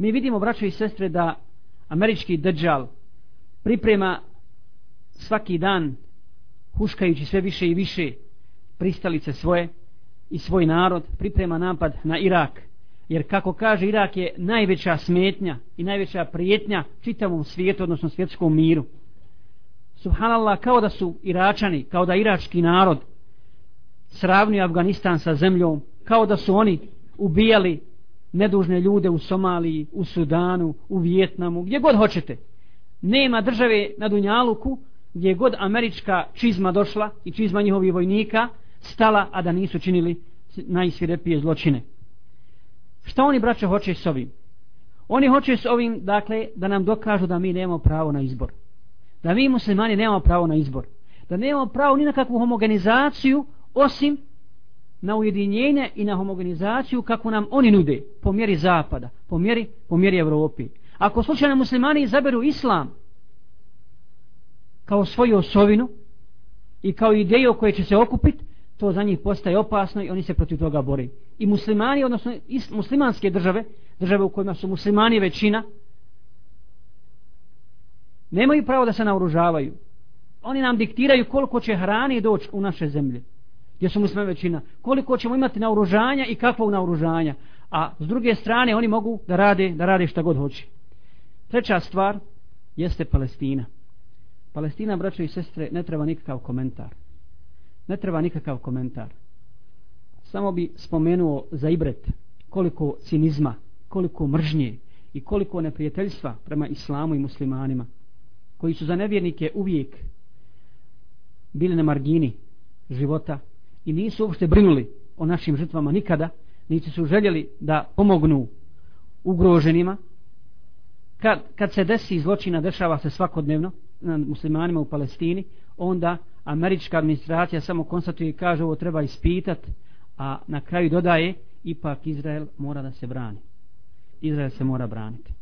Mi vidimo, braćo i sestre, da američki držal priprema svaki dan huškajući sve više i više pristalice svoje i svoj narod priprema napad na Irak. Jer kako kaže Irak je najveća smetnja i najveća prijetnja čitavom svijetu odnosno svjetskom miru. Subhanallah kao da su Iračani kao da irački narod sravni Afganistan sa zemljom kao da su oni ubijali nedužne ljude u Somaliji, u Sudanu, u Vijetnamu, gdje god hoćete. Nema države na Dunjaluku gdje god američka čizma došla i čizma njihovih vojnika stala, a da nisu činili najsvirepije zločine. Šta oni braće hoće s ovim? Oni hoće s ovim, dakle, da nam dokažu da mi nemamo pravo na izbor. Da mi muslimani nemamo pravo na izbor. Da nemamo pravo ni na kakvu homogenizaciju, osim na ujedinjenje i na homogenizaciju kako nam oni nude po mjeri zapada, po mjeri, po mjeri Evropi. Ako slučajno muslimani izaberu islam kao svoju osovinu i kao ideju koje će se okupiti, to za njih postaje opasno i oni se protiv toga bore. I muslimani, odnosno muslimanske države, države u kojima su muslimani većina, nemaju pravo da se naoružavaju. Oni nam diktiraju koliko će hrani doći u naše zemlje gdje su muslima većina, koliko ćemo imati naoružanja i kakvog naoružanja. A s druge strane oni mogu da rade, da rade šta god hoće. Treća stvar jeste Palestina. Palestina, braćo i sestre, ne treba nikakav komentar. Ne treba nikakav komentar. Samo bi spomenuo za ibret koliko cinizma, koliko mržnje i koliko neprijateljstva prema islamu i muslimanima, koji su za nevjernike uvijek bili na margini života i nisu uopšte brinuli o našim žrtvama nikada, niti su željeli da pomognu ugroženima. Kad, kad se desi zločina, dešava se svakodnevno nad muslimanima u Palestini, onda američka administracija samo konstatuje i kaže ovo treba ispitat, a na kraju dodaje ipak Izrael mora da se brani. Izrael se mora braniti.